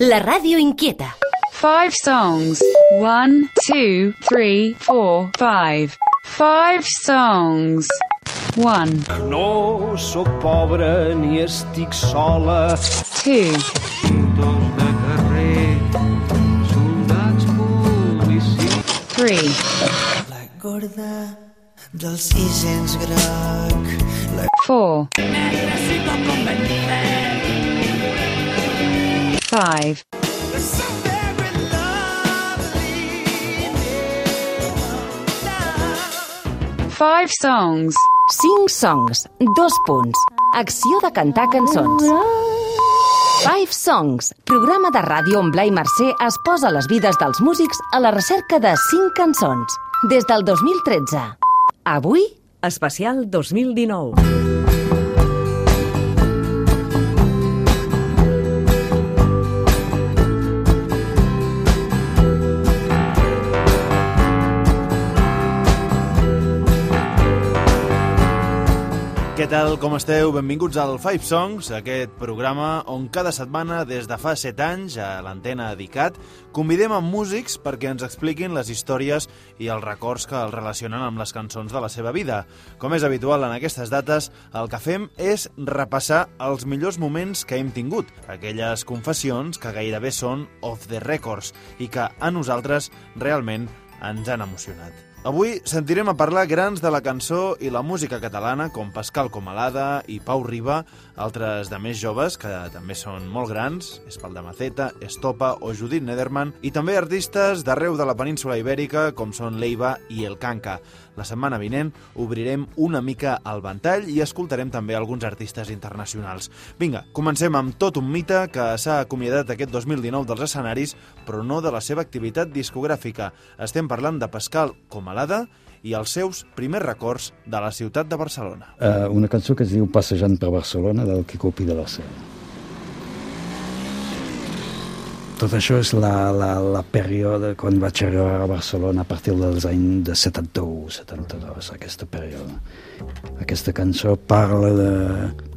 La ràdio inquieta. Five songs. One, two, three, four, five. Five songs. One, No sóc pobre ni estic sola. two, Dos de carrer, soldats policies. three, La gorda del cisens groc. La four, five, five songs. 5 songs, dos punts. Acció de cantar cançons. Five Songs, programa de ràdio on Blai Mercè es posa les vides dels músics a la recerca de 5 cançons. Des del 2013. Avui, Especial 2019. Què tal, com esteu? Benvinguts al Five Songs, aquest programa on cada setmana, des de fa 7 anys, a l'antena dedicat, convidem a músics perquè ens expliquin les històries i els records que els relacionen amb les cançons de la seva vida. Com és habitual en aquestes dates, el que fem és repassar els millors moments que hem tingut, aquelles confessions que gairebé són off the records i que a nosaltres realment ens han emocionat. Avui sentirem a parlar grans de la cançó i la música catalana com Pascal Comalada i Pau Riba, altres de més joves que també són molt grans, Espaldamaceta, Estopa o Judit Nederman, i també artistes d'arreu de la península ibèrica com són Leiva i El Canca. La setmana vinent obrirem una mica el ventall i escoltarem també alguns artistes internacionals. Vinga, comencem amb tot un mite que s'ha acomiadat aquest 2019 dels escenaris, però no de la seva activitat discogràfica. Estem parlant de Pascal Comalada i els seus primers records de la ciutat de Barcelona. Uh, una cançó que es diu Passejant per Barcelona del Quico Pi de la Seu. Tot això és la, la, la període quan vaig arribar a Barcelona a partir dels anys de 71-72, aquesta període. Aquesta cançó parla de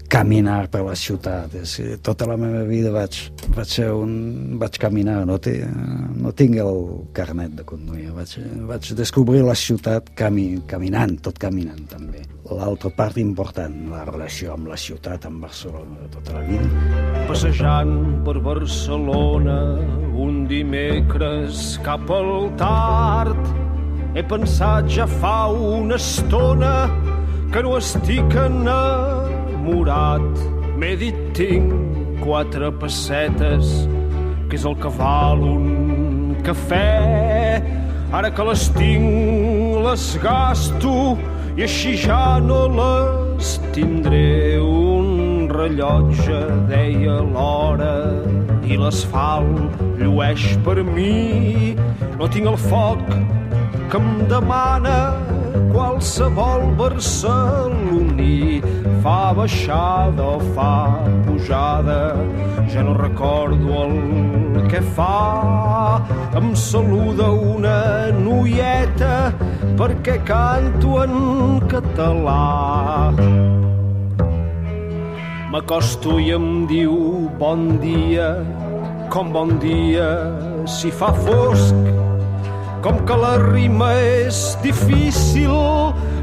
caminar per la ciutat. És, tota la meva vida vaig, vaig, ser un, vaig caminar, no, té, no tinc el carnet de conduir. Vaig, vaig descobrir la ciutat cami, caminant, tot caminant també. L'altra part important, la relació amb la ciutat, amb Barcelona, de tota la vida. Passejant per Barcelona un dimecres cap al tard. He pensat ja fa una estona que no estic enamorat. M'he dit tinc quatre pessetes, que és el que val un cafè. Ara que les tinc, les gasto i així ja no les tindré. Un rellotge deia l'hora i l'asfalt llueix per mi. No tinc el foc que em demana qualsevol barceloní. Fa baixada o fa pujada, ja no recordo el que fa. Em saluda una noieta perquè canto en català. M'acosto i em diu bon dia, com bon dia si fa fosc. Com que la rima és difícil,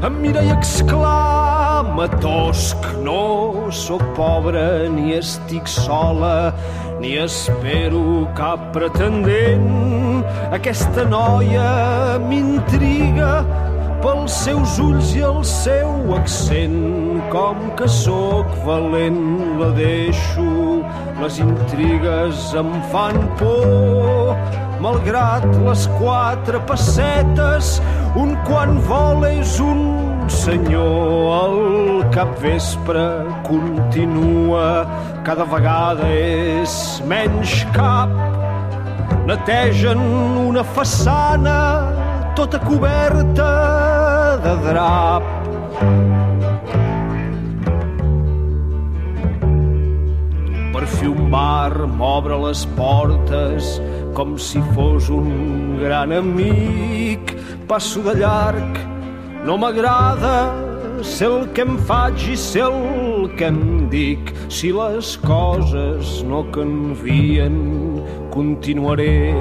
em mira i exclama tosc. No sóc pobra ni estic sola, ni espero cap pretendent. Aquesta noia m'intriga pels seus ulls i el seu accent. Com que sóc valent, la deixo. Les intrigues em fan por. Malgrat les quatre pessetes, un quan vol és un senyor. El capvespre continua, cada vegada és menys cap. Netegen una façana tota coberta de drap. Per fi un bar m'obre les portes com si fos un gran amic. Passo de llarg, no m'agrada, sé el que em faig i sé el el que em dic. Si les coses no canvien, continuaré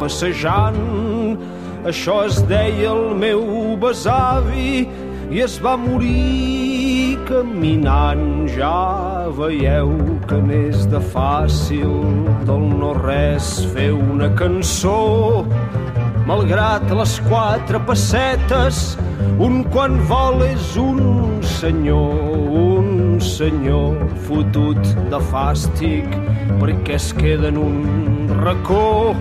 passejant. Això es deia el meu besavi i es va morir caminant. Ja veieu que n'és de fàcil del no-res fer una cançó. Malgrat les quatre pessetes, un quan vol és un senyor, un senyor fotut de fàstic, perquè es queda en un racó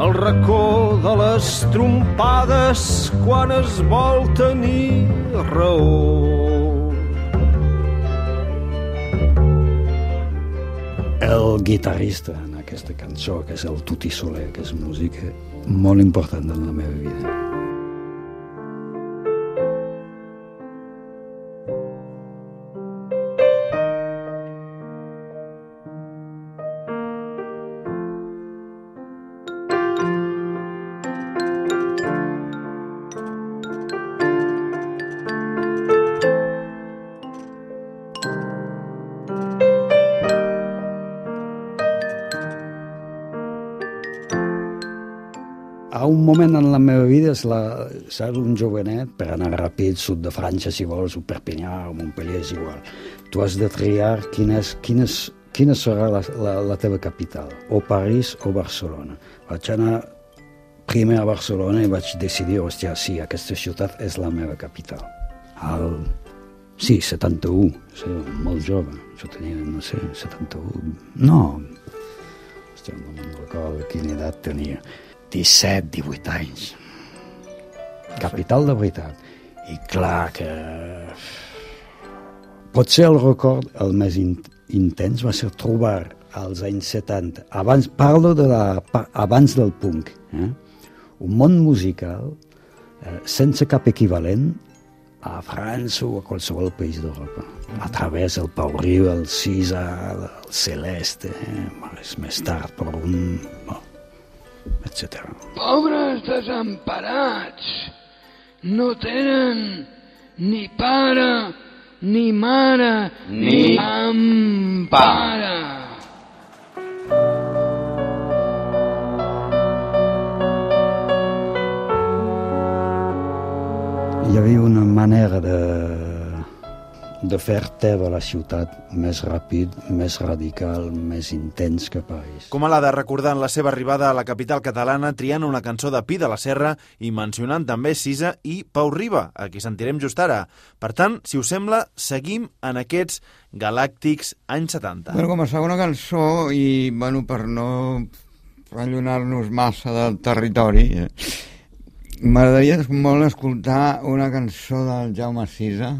el racó de les trompades quan es vol tenir raó. Guitarrista en aquesta cançó, que és el Tuti Soler, que és música molt important en la meva vida. Moment en la meva vida, és la, saps, un jovenet, per anar ràpid, sud de França, si vols, o Perpinyà, o Montpellier, és igual. Tu has de triar quina, és, quina, és, quina serà la, la, la teva capital, o París o Barcelona. Vaig anar primer a Barcelona i vaig decidir, hòstia, sí, aquesta ciutat és la meva capital. Al, sí, 71, sí, molt jove. Jo tenia, no sé, 71... No, hòstia, no me'n recordo quina edat tenia. 17, 18 anys. Capital de veritat. I clar que... Potser el record el més in intens va ser trobar als anys 70, abans, parlo de la, abans del punk, eh? un món musical eh, sense cap equivalent a França o a qualsevol país d'Europa. A través del Pau Riu, el Cisa, el Celeste, eh? més tard, però un... Bon, etc. Pobres desemparats, no tenen ni pare, ni mare, ni empara. Hi havia una manera de, de fer teva la ciutat més ràpid, més radical, més intens que París. Com a l'ha de recordar en la seva arribada a la capital catalana triant una cançó de Pi de la Serra i mencionant també Sisa i Pau Riba, a qui sentirem just ara. Per tant, si us sembla, seguim en aquests galàctics anys 70. Bueno, com a segona cançó, i bueno, per no allunar-nos massa del territori, eh, m'agradaria molt escoltar una cançó del Jaume Sisa,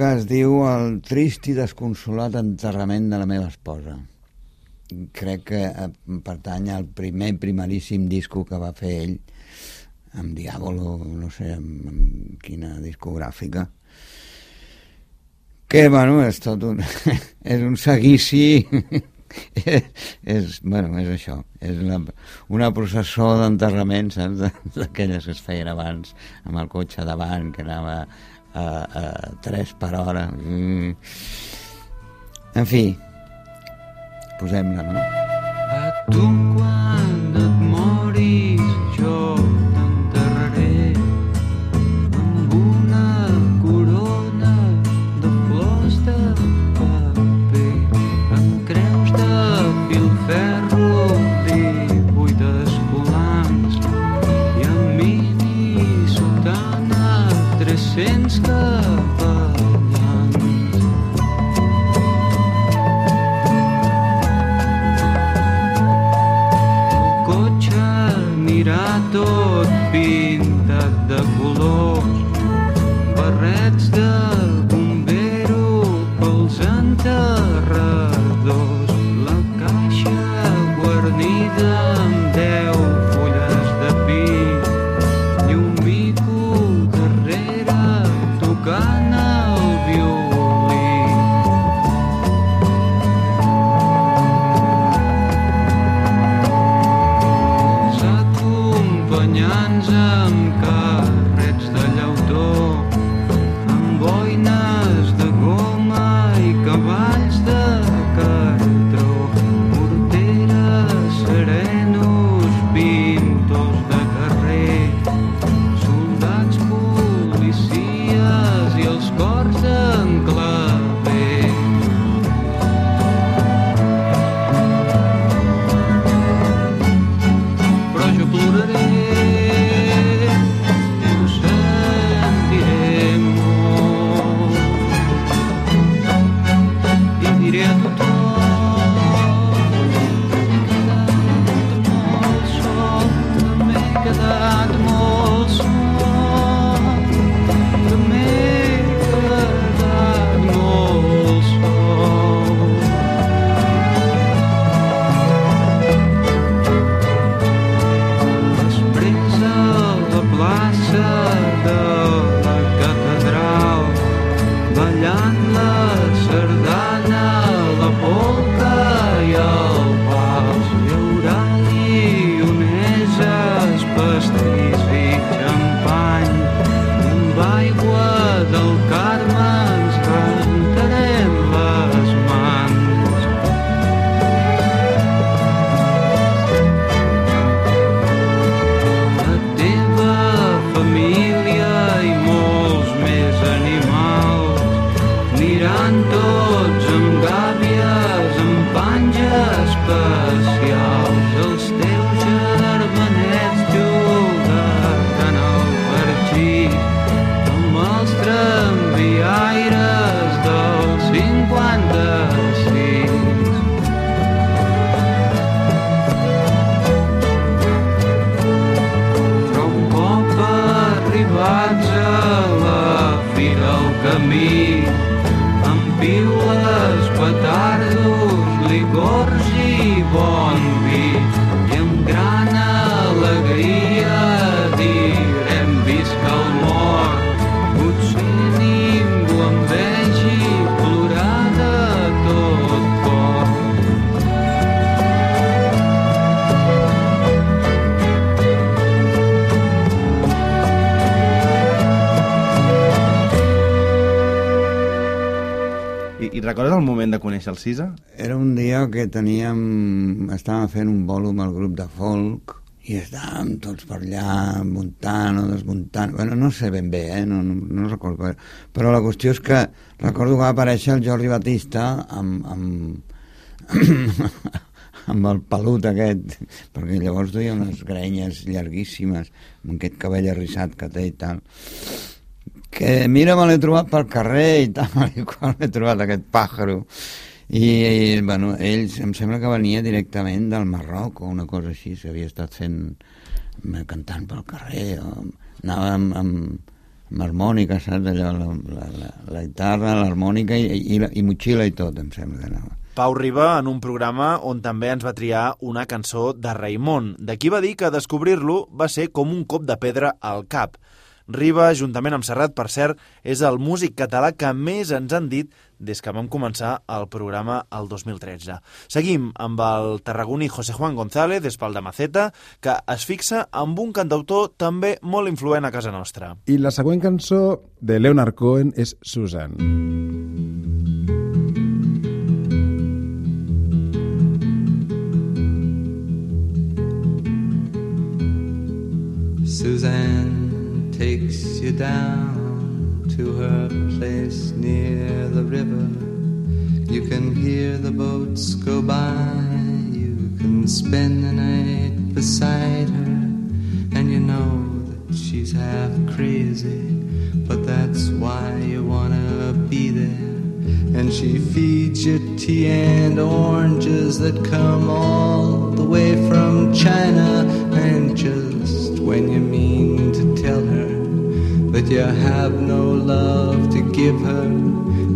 que es diu El trist i desconsolat enterrament de la meva esposa. Crec que eh, pertany al primer, primeríssim disco que va fer ell, amb Diàbolo, no sé, amb, amb quina discogràfica. Que, bueno, és tot un... és un seguici... és, bueno, és això. És una, una processó d'enterrament, saps? D'aquelles que es feien abans, amb el cotxe davant, que anava a, a 3 per hora. Mm. En fi, posem-la, no? A tu quan barrets de recordes el moment de conèixer el Cisa? Era un dia que teníem... Estàvem fent un bolo amb el grup de folk i estàvem tots per allà muntant o desmuntant. Bueno, no sé ben bé, eh? no, no, no recordo. Però la qüestió és que recordo que va aparèixer el Jordi Batista amb, amb, amb el pelut aquest, perquè llavors duia unes grenyes llarguíssimes, amb aquest cabell arrissat que té i tal que mira, me l'he trobat pel carrer i tal, i quan l'he trobat aquest pàjaro. I, i bueno, ells, em sembla que venia directament del Marroc o una cosa així, s'havia estat fent eh, cantant pel carrer, o anava amb, amb, amb harmònica, saps? Allò, la, la, la, la guitarra, l'harmònica i, i, i motxilla i tot, em sembla que anava. Pau Riba en un programa on també ens va triar una cançó de Raimon. D'aquí va dir que descobrir-lo va ser com un cop de pedra al cap. Riba, juntament amb Serrat, per cert, és el músic català que més ens han dit des que vam començar el programa el 2013. Seguim amb el tarragoní José Juan González, d'Espal de Maceta, que es fixa amb un cantautor també molt influent a casa nostra. I la següent cançó de Leonard Cohen és Susan. Suzanne takes you down to her place near the river. You can hear the boats go by. You can spend the night beside her. And you know that she's half crazy. But that's why you wanna be there. And she feeds you tea and oranges that come all the way from China. And just when you mean that you have no love to give her,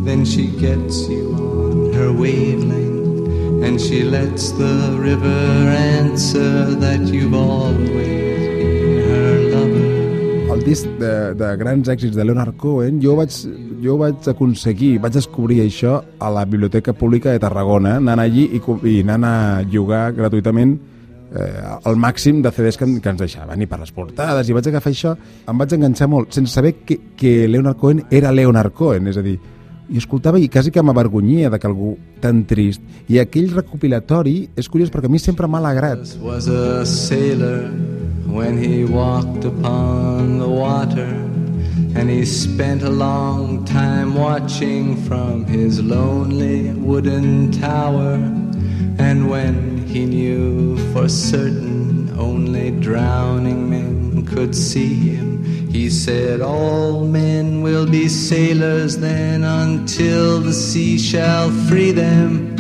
then she gets you on her wavelength. And she lets the river answer that you've always been her lover. El disc de, de grans èxits de Leonard Cohen, jo vaig, jo vaig aconseguir, vaig descobrir això a la Biblioteca Pública de Tarragona, anant allí i, i anant a llogar gratuïtament eh, el màxim de CDs que, que ens deixaven, i per les portades, i vaig agafar això, em vaig enganxar molt, sense saber que, que Leonard Cohen era Leonard Cohen, és a dir, i escoltava i quasi que m'avergonyia de que algú tan trist. I aquell recopilatori és curiós perquè a mi sempre m'ha alegrat. was a sailor when he walked upon the water, and he spent a long time watching from his lonely wooden tower. And when he knew for certain only drowning men could see him, he said, All men will be sailors then until the sea shall free them.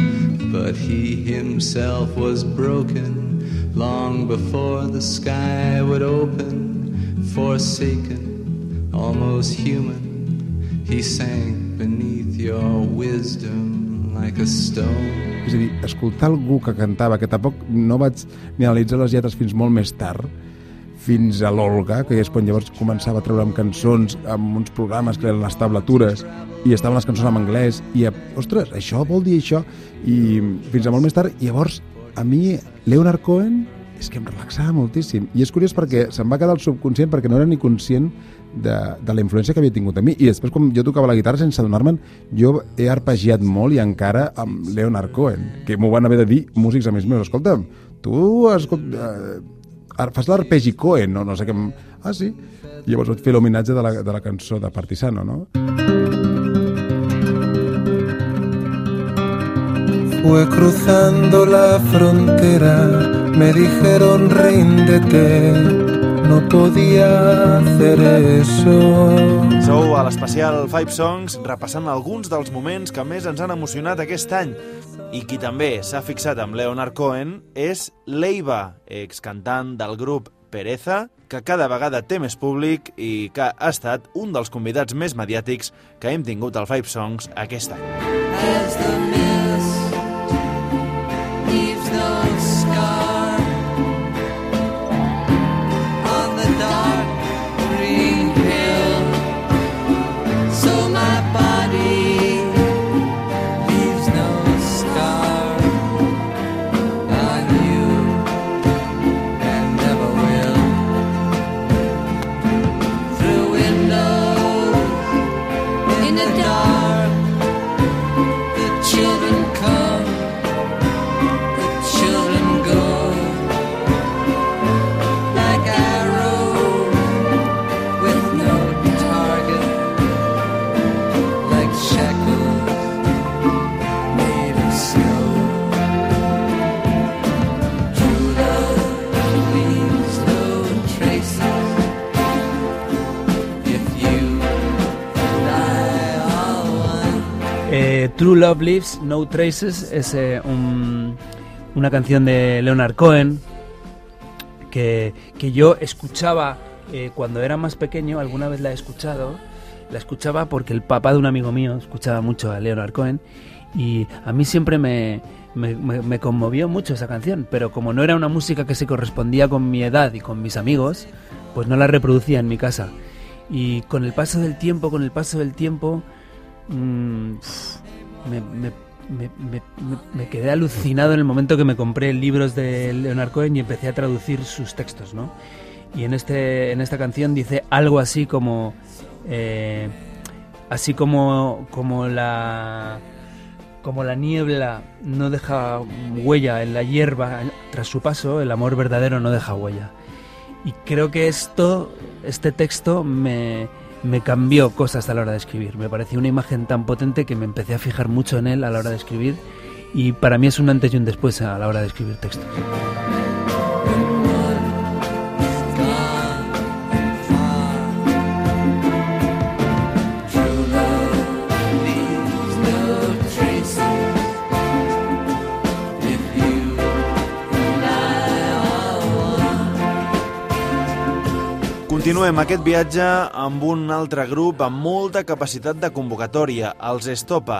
But he himself was broken long before the sky would open, forsaken, almost human. He sank beneath your wisdom like a stone. És a dir, escoltar algú que cantava, que tampoc no vaig ni analitzar les lletres fins molt més tard, fins a l'Olga, que és quan llavors començava a treure amb cançons, amb uns programes que eren les tablatures, i estaven les cançons en anglès, i, ostres, això vol dir això, i fins a molt més tard, llavors, a mi, Leonard Cohen, és que em relaxava moltíssim. I és curiós perquè se'm va quedar el subconscient perquè no era ni conscient de, de la influència que havia tingut a mi. I després, quan jo tocava la guitarra, sense adonar-me'n, jo he arpegiat molt i encara amb Leonard Cohen, que m'ho van haver de dir músics amics meus. Escolta'm, tu escolt, eh, fas l'arpegi Cohen, no? no sé què... Ah, sí? I llavors vaig fer l'homenatge de, la, de la cançó de Partisano, no? Fue cruzando la frontera, me dijeron ríndete, no podía hacer eso. Sou a l'especial Five Songs repassant alguns dels moments que més ens han emocionat aquest any. I qui també s'ha fixat amb Leonard Cohen és Leiva, excantant del grup Pereza, que cada vegada té més públic i que ha estat un dels convidats més mediàtics que hem tingut al Five Songs aquest any. As the mist leaves the True Love Lives, No Traces es eh, un- una canción de Leonard Cohen que, que yo escuchaba eh, cuando era más pequeño, alguna vez la he escuchado, la escuchaba porque el papá de un amigo mío escuchaba mucho a Leonard Cohen y a mí siempre me- me conmovió mucho esa canción, pero como no era una música que se correspondía con mi edad y con mis amigos, pues no la reproducía en mi casa. Y con el paso del tiempo, con el paso del tiempo, mm, me, quedé alucinado en el momento que me compré libros de Leonard Cohen y empecé a traducir sus textos, ¿no? Y en, este, en esta canción dice algo así como... eh, así como, como la... Como la niebla no deja huella en la hierba tras su paso, el amor verdadero no deja huella. Y creo que esto, este texto me, me cambió cosas a la hora de escribir. Me pareció una imagen tan potente que me empecé a fijar mucho en él a la hora de escribir y para mí es un antes y un después a la hora de escribir textos. Continuem aquest viatge amb un altre grup amb molta capacitat de convocatòria, els Estopa,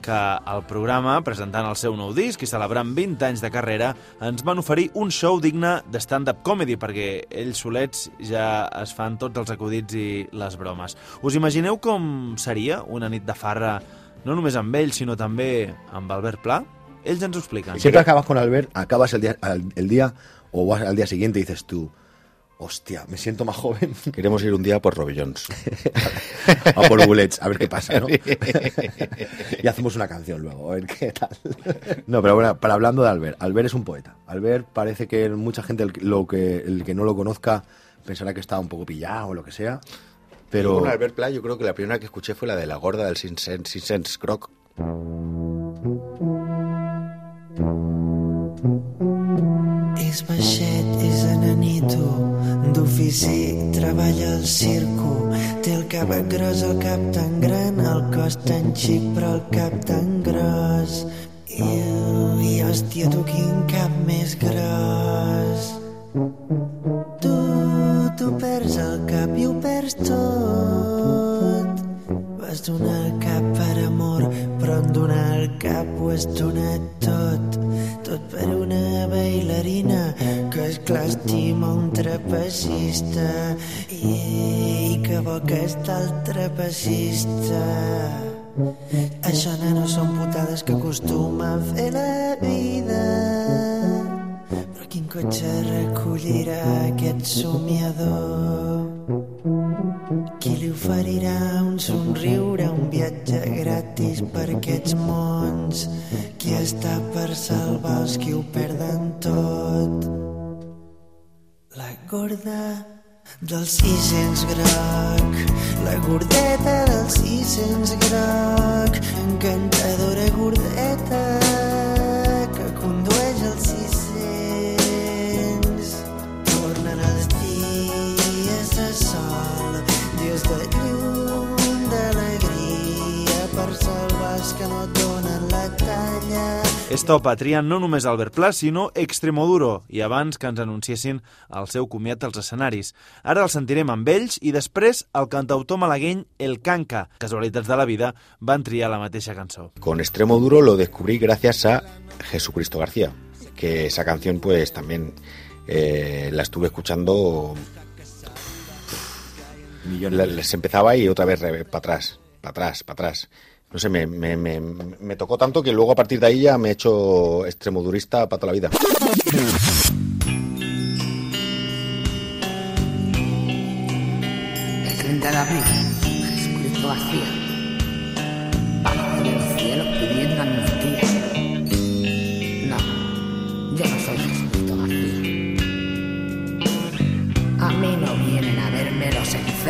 que al programa, presentant el seu nou disc i celebrant 20 anys de carrera, ens van oferir un show digne de stand-up comedy, perquè ells solets ja es fan tots els acudits i les bromes. Us imagineu com seria una nit de farra, no només amb ells, sinó també amb Albert Pla? Ells ens ho expliquen. Siempre acabas con Albert, acabas el día, al- el día o vas al día siguiente y dices tú, hostia, me siento más joven. Queremos ir un día por Robillons. a por bullets, a ver qué pasa, ¿no? y hacemos una canción luego, a ver qué tal. No, pero bueno, para hablando de Albert, Albert es un poeta. Albert parece que mucha gente, el, que- lo que, el que no lo conozca, pensará que está un poco pillado o lo que sea. Pero Albert Pla, yo creo que la primera que escuché fue la de la gorda del Sin Sense, Sin Sense Croc. Baixet, és enanito, d'ofici, treballa al circo. Té el cap gros, el cap tan gran, el cos tan xic, però el cap tan gros. I, i hòstia, tu quin cap més gros. Tu, tu perds el cap i ho perds tot. Vas donar el cap per amor, però en donar el cap ho has donat tot. Tot per una bailarina que és clar estima un trapecista i que bo que està el trapecista. Això, nano, són putades que acostuma a fer la vida. Però quin cotxe recollirà aquest somiador? Qui li oferirà un somriure, un viatge gratis per aquests mons? Qui està per salvar els qui ho perden tot? La gorda del 600 groc, la gordeta del 600 groc, encantadora gordeta que condueix el 600. Tornen els dies de sol, dies de d'alegria per que no donen la talla. Estopa trien no només Albert Pla, sinó Extremoduro, i abans que ens anunciessin el seu comiat als escenaris. Ara el sentirem amb ells i després el cantautor malagueny El Canca. Casualitats de la vida van triar la mateixa cançó. Con Extremo Duro lo descubrí gracias a Jesucristo García, que esa canción pues también eh, la estuve escuchando... La- Les empezaba y otra vez para atrás, para atrás, para atrás. No sé, me, me, me, me tocó tanto que luego a partir de ahí ya me he hecho extremodurista para toda la vida. El 30 de abril, Jesucristo García,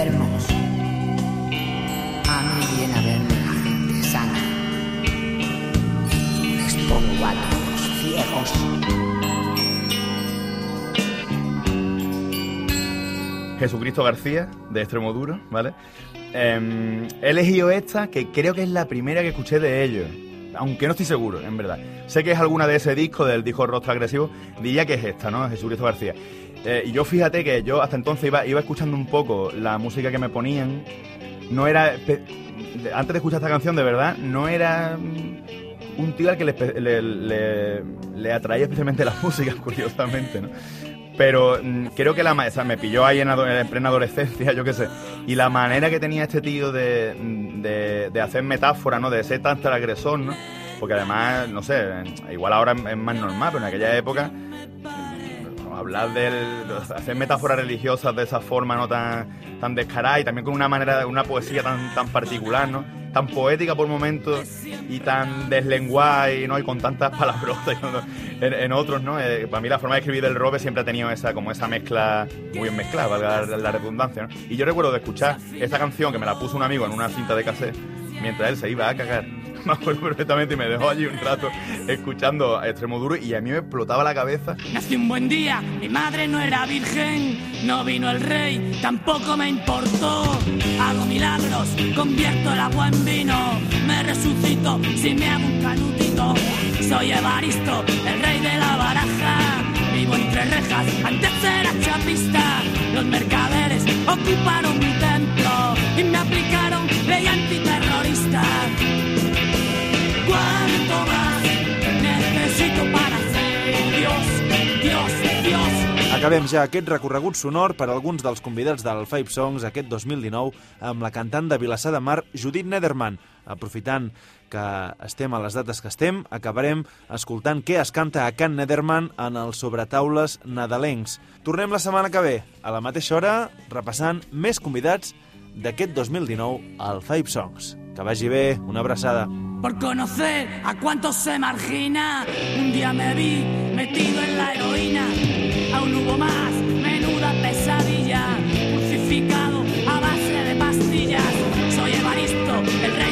A mí viene a verme la gente sana. Jesucristo García, de Extremo Duro, ¿vale? Em, he elegido esta, que creo que es la primera que escuché de ellos. Aunque no estoy seguro, en verdad. Sé que es alguna de ese disco, del disco Rostro Agresivo. Diría que es esta, ¿no? Jesucristo García. Eh, y yo fíjate que yo hasta entonces iba, iba escuchando un poco la música que me ponían. No era. Antes de escuchar esta canción, de verdad, no era mm, un tío al que le, le, atraía especialmente la música, curiosamente, ¿no? Pero mm, creo que la o me pilló ahí en, en plena adolescencia, yo qué sé. Y la manera que tenía este tío de, de, de hacer metáfora, ¿no? De ser tan transgresor, ¿no? Porque además, no sé, igual ahora es más normal, pero en aquella época mm, hablar de hacer metáforas religiosas de esa forma no tan, tan descarada y también con una manera, una poesía tan, tan particular, ¿no? Tan poética por momentos y tan deslenguada y, ¿no? y con tantas palabrotas en, otros, ¿no? Eh, para mí la forma de escribir del Robe siempre ha tenido esa, como esa mezcla muy mezclada, valga la, redundancia. Y yo recuerdo de escuchar esta canción que me la puso un amigo en una cinta de cassette mientras él se iba a cagar. Me acuerdo perfectamente y me dejó allí un rato escuchando a Extremo Duro y a mí me explotaba la cabeza Nací un buen día, mi madre no era virgen, no vino el rey, tampoco me importó. Hago milagros, convierto el agua en vino, me resucito si me hago un canutito. Soy Evaristo, el rey de la baraja, vivo entre rejas, antes era chapista. Los mercaderes ocuparon mi templo y me aplicaron ley antiterrorista. Acabem ja aquest recorregut sonor per alguns dels convidats del Five Songs aquest 2019 amb la cantant de Vilassar de Mar, Judit Nederman. Aprofitant que estem a les dates que estem, acabarem escoltant què es canta a Can Nederman en els sobretaules nadalencs. Tornem la setmana que ve, a la mateixa hora, repassant més convidats d'aquest 2019 al Five Songs. Que vagi bé, una abraçada. Por conocer a cuántos se margina, un día me vi metido en la heroína. Aún hubo más, menuda pesadilla, crucificado a base de pastillas. Soy Evaristo, el rey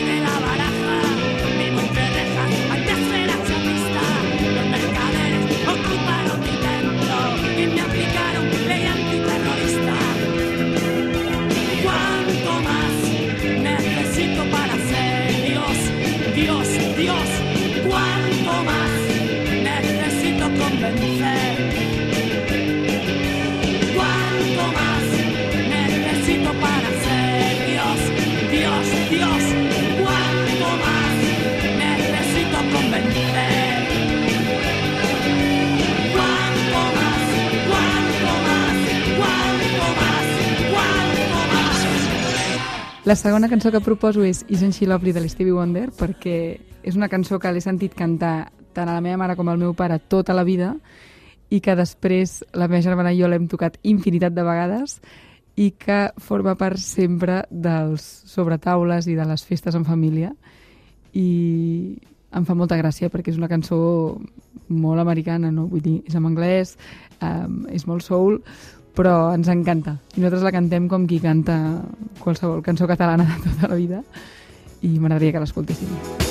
La segona cançó que proposo és Isn't She Lovely de l'Stevie Wonder perquè és una cançó que l'he sentit cantar tant a la meva mare com al meu pare tota la vida i que després la meva germana i jo l'hem tocat infinitat de vegades i que forma part sempre dels sobretaules i de les festes en família i em fa molta gràcia perquè és una cançó molt americana, no? Vull dir, és en anglès, um, és molt soul, però ens encanta. I nosaltres la cantem com qui canta qualsevol cançó catalana de tota la vida i m'agradaria que l'escoltéssim.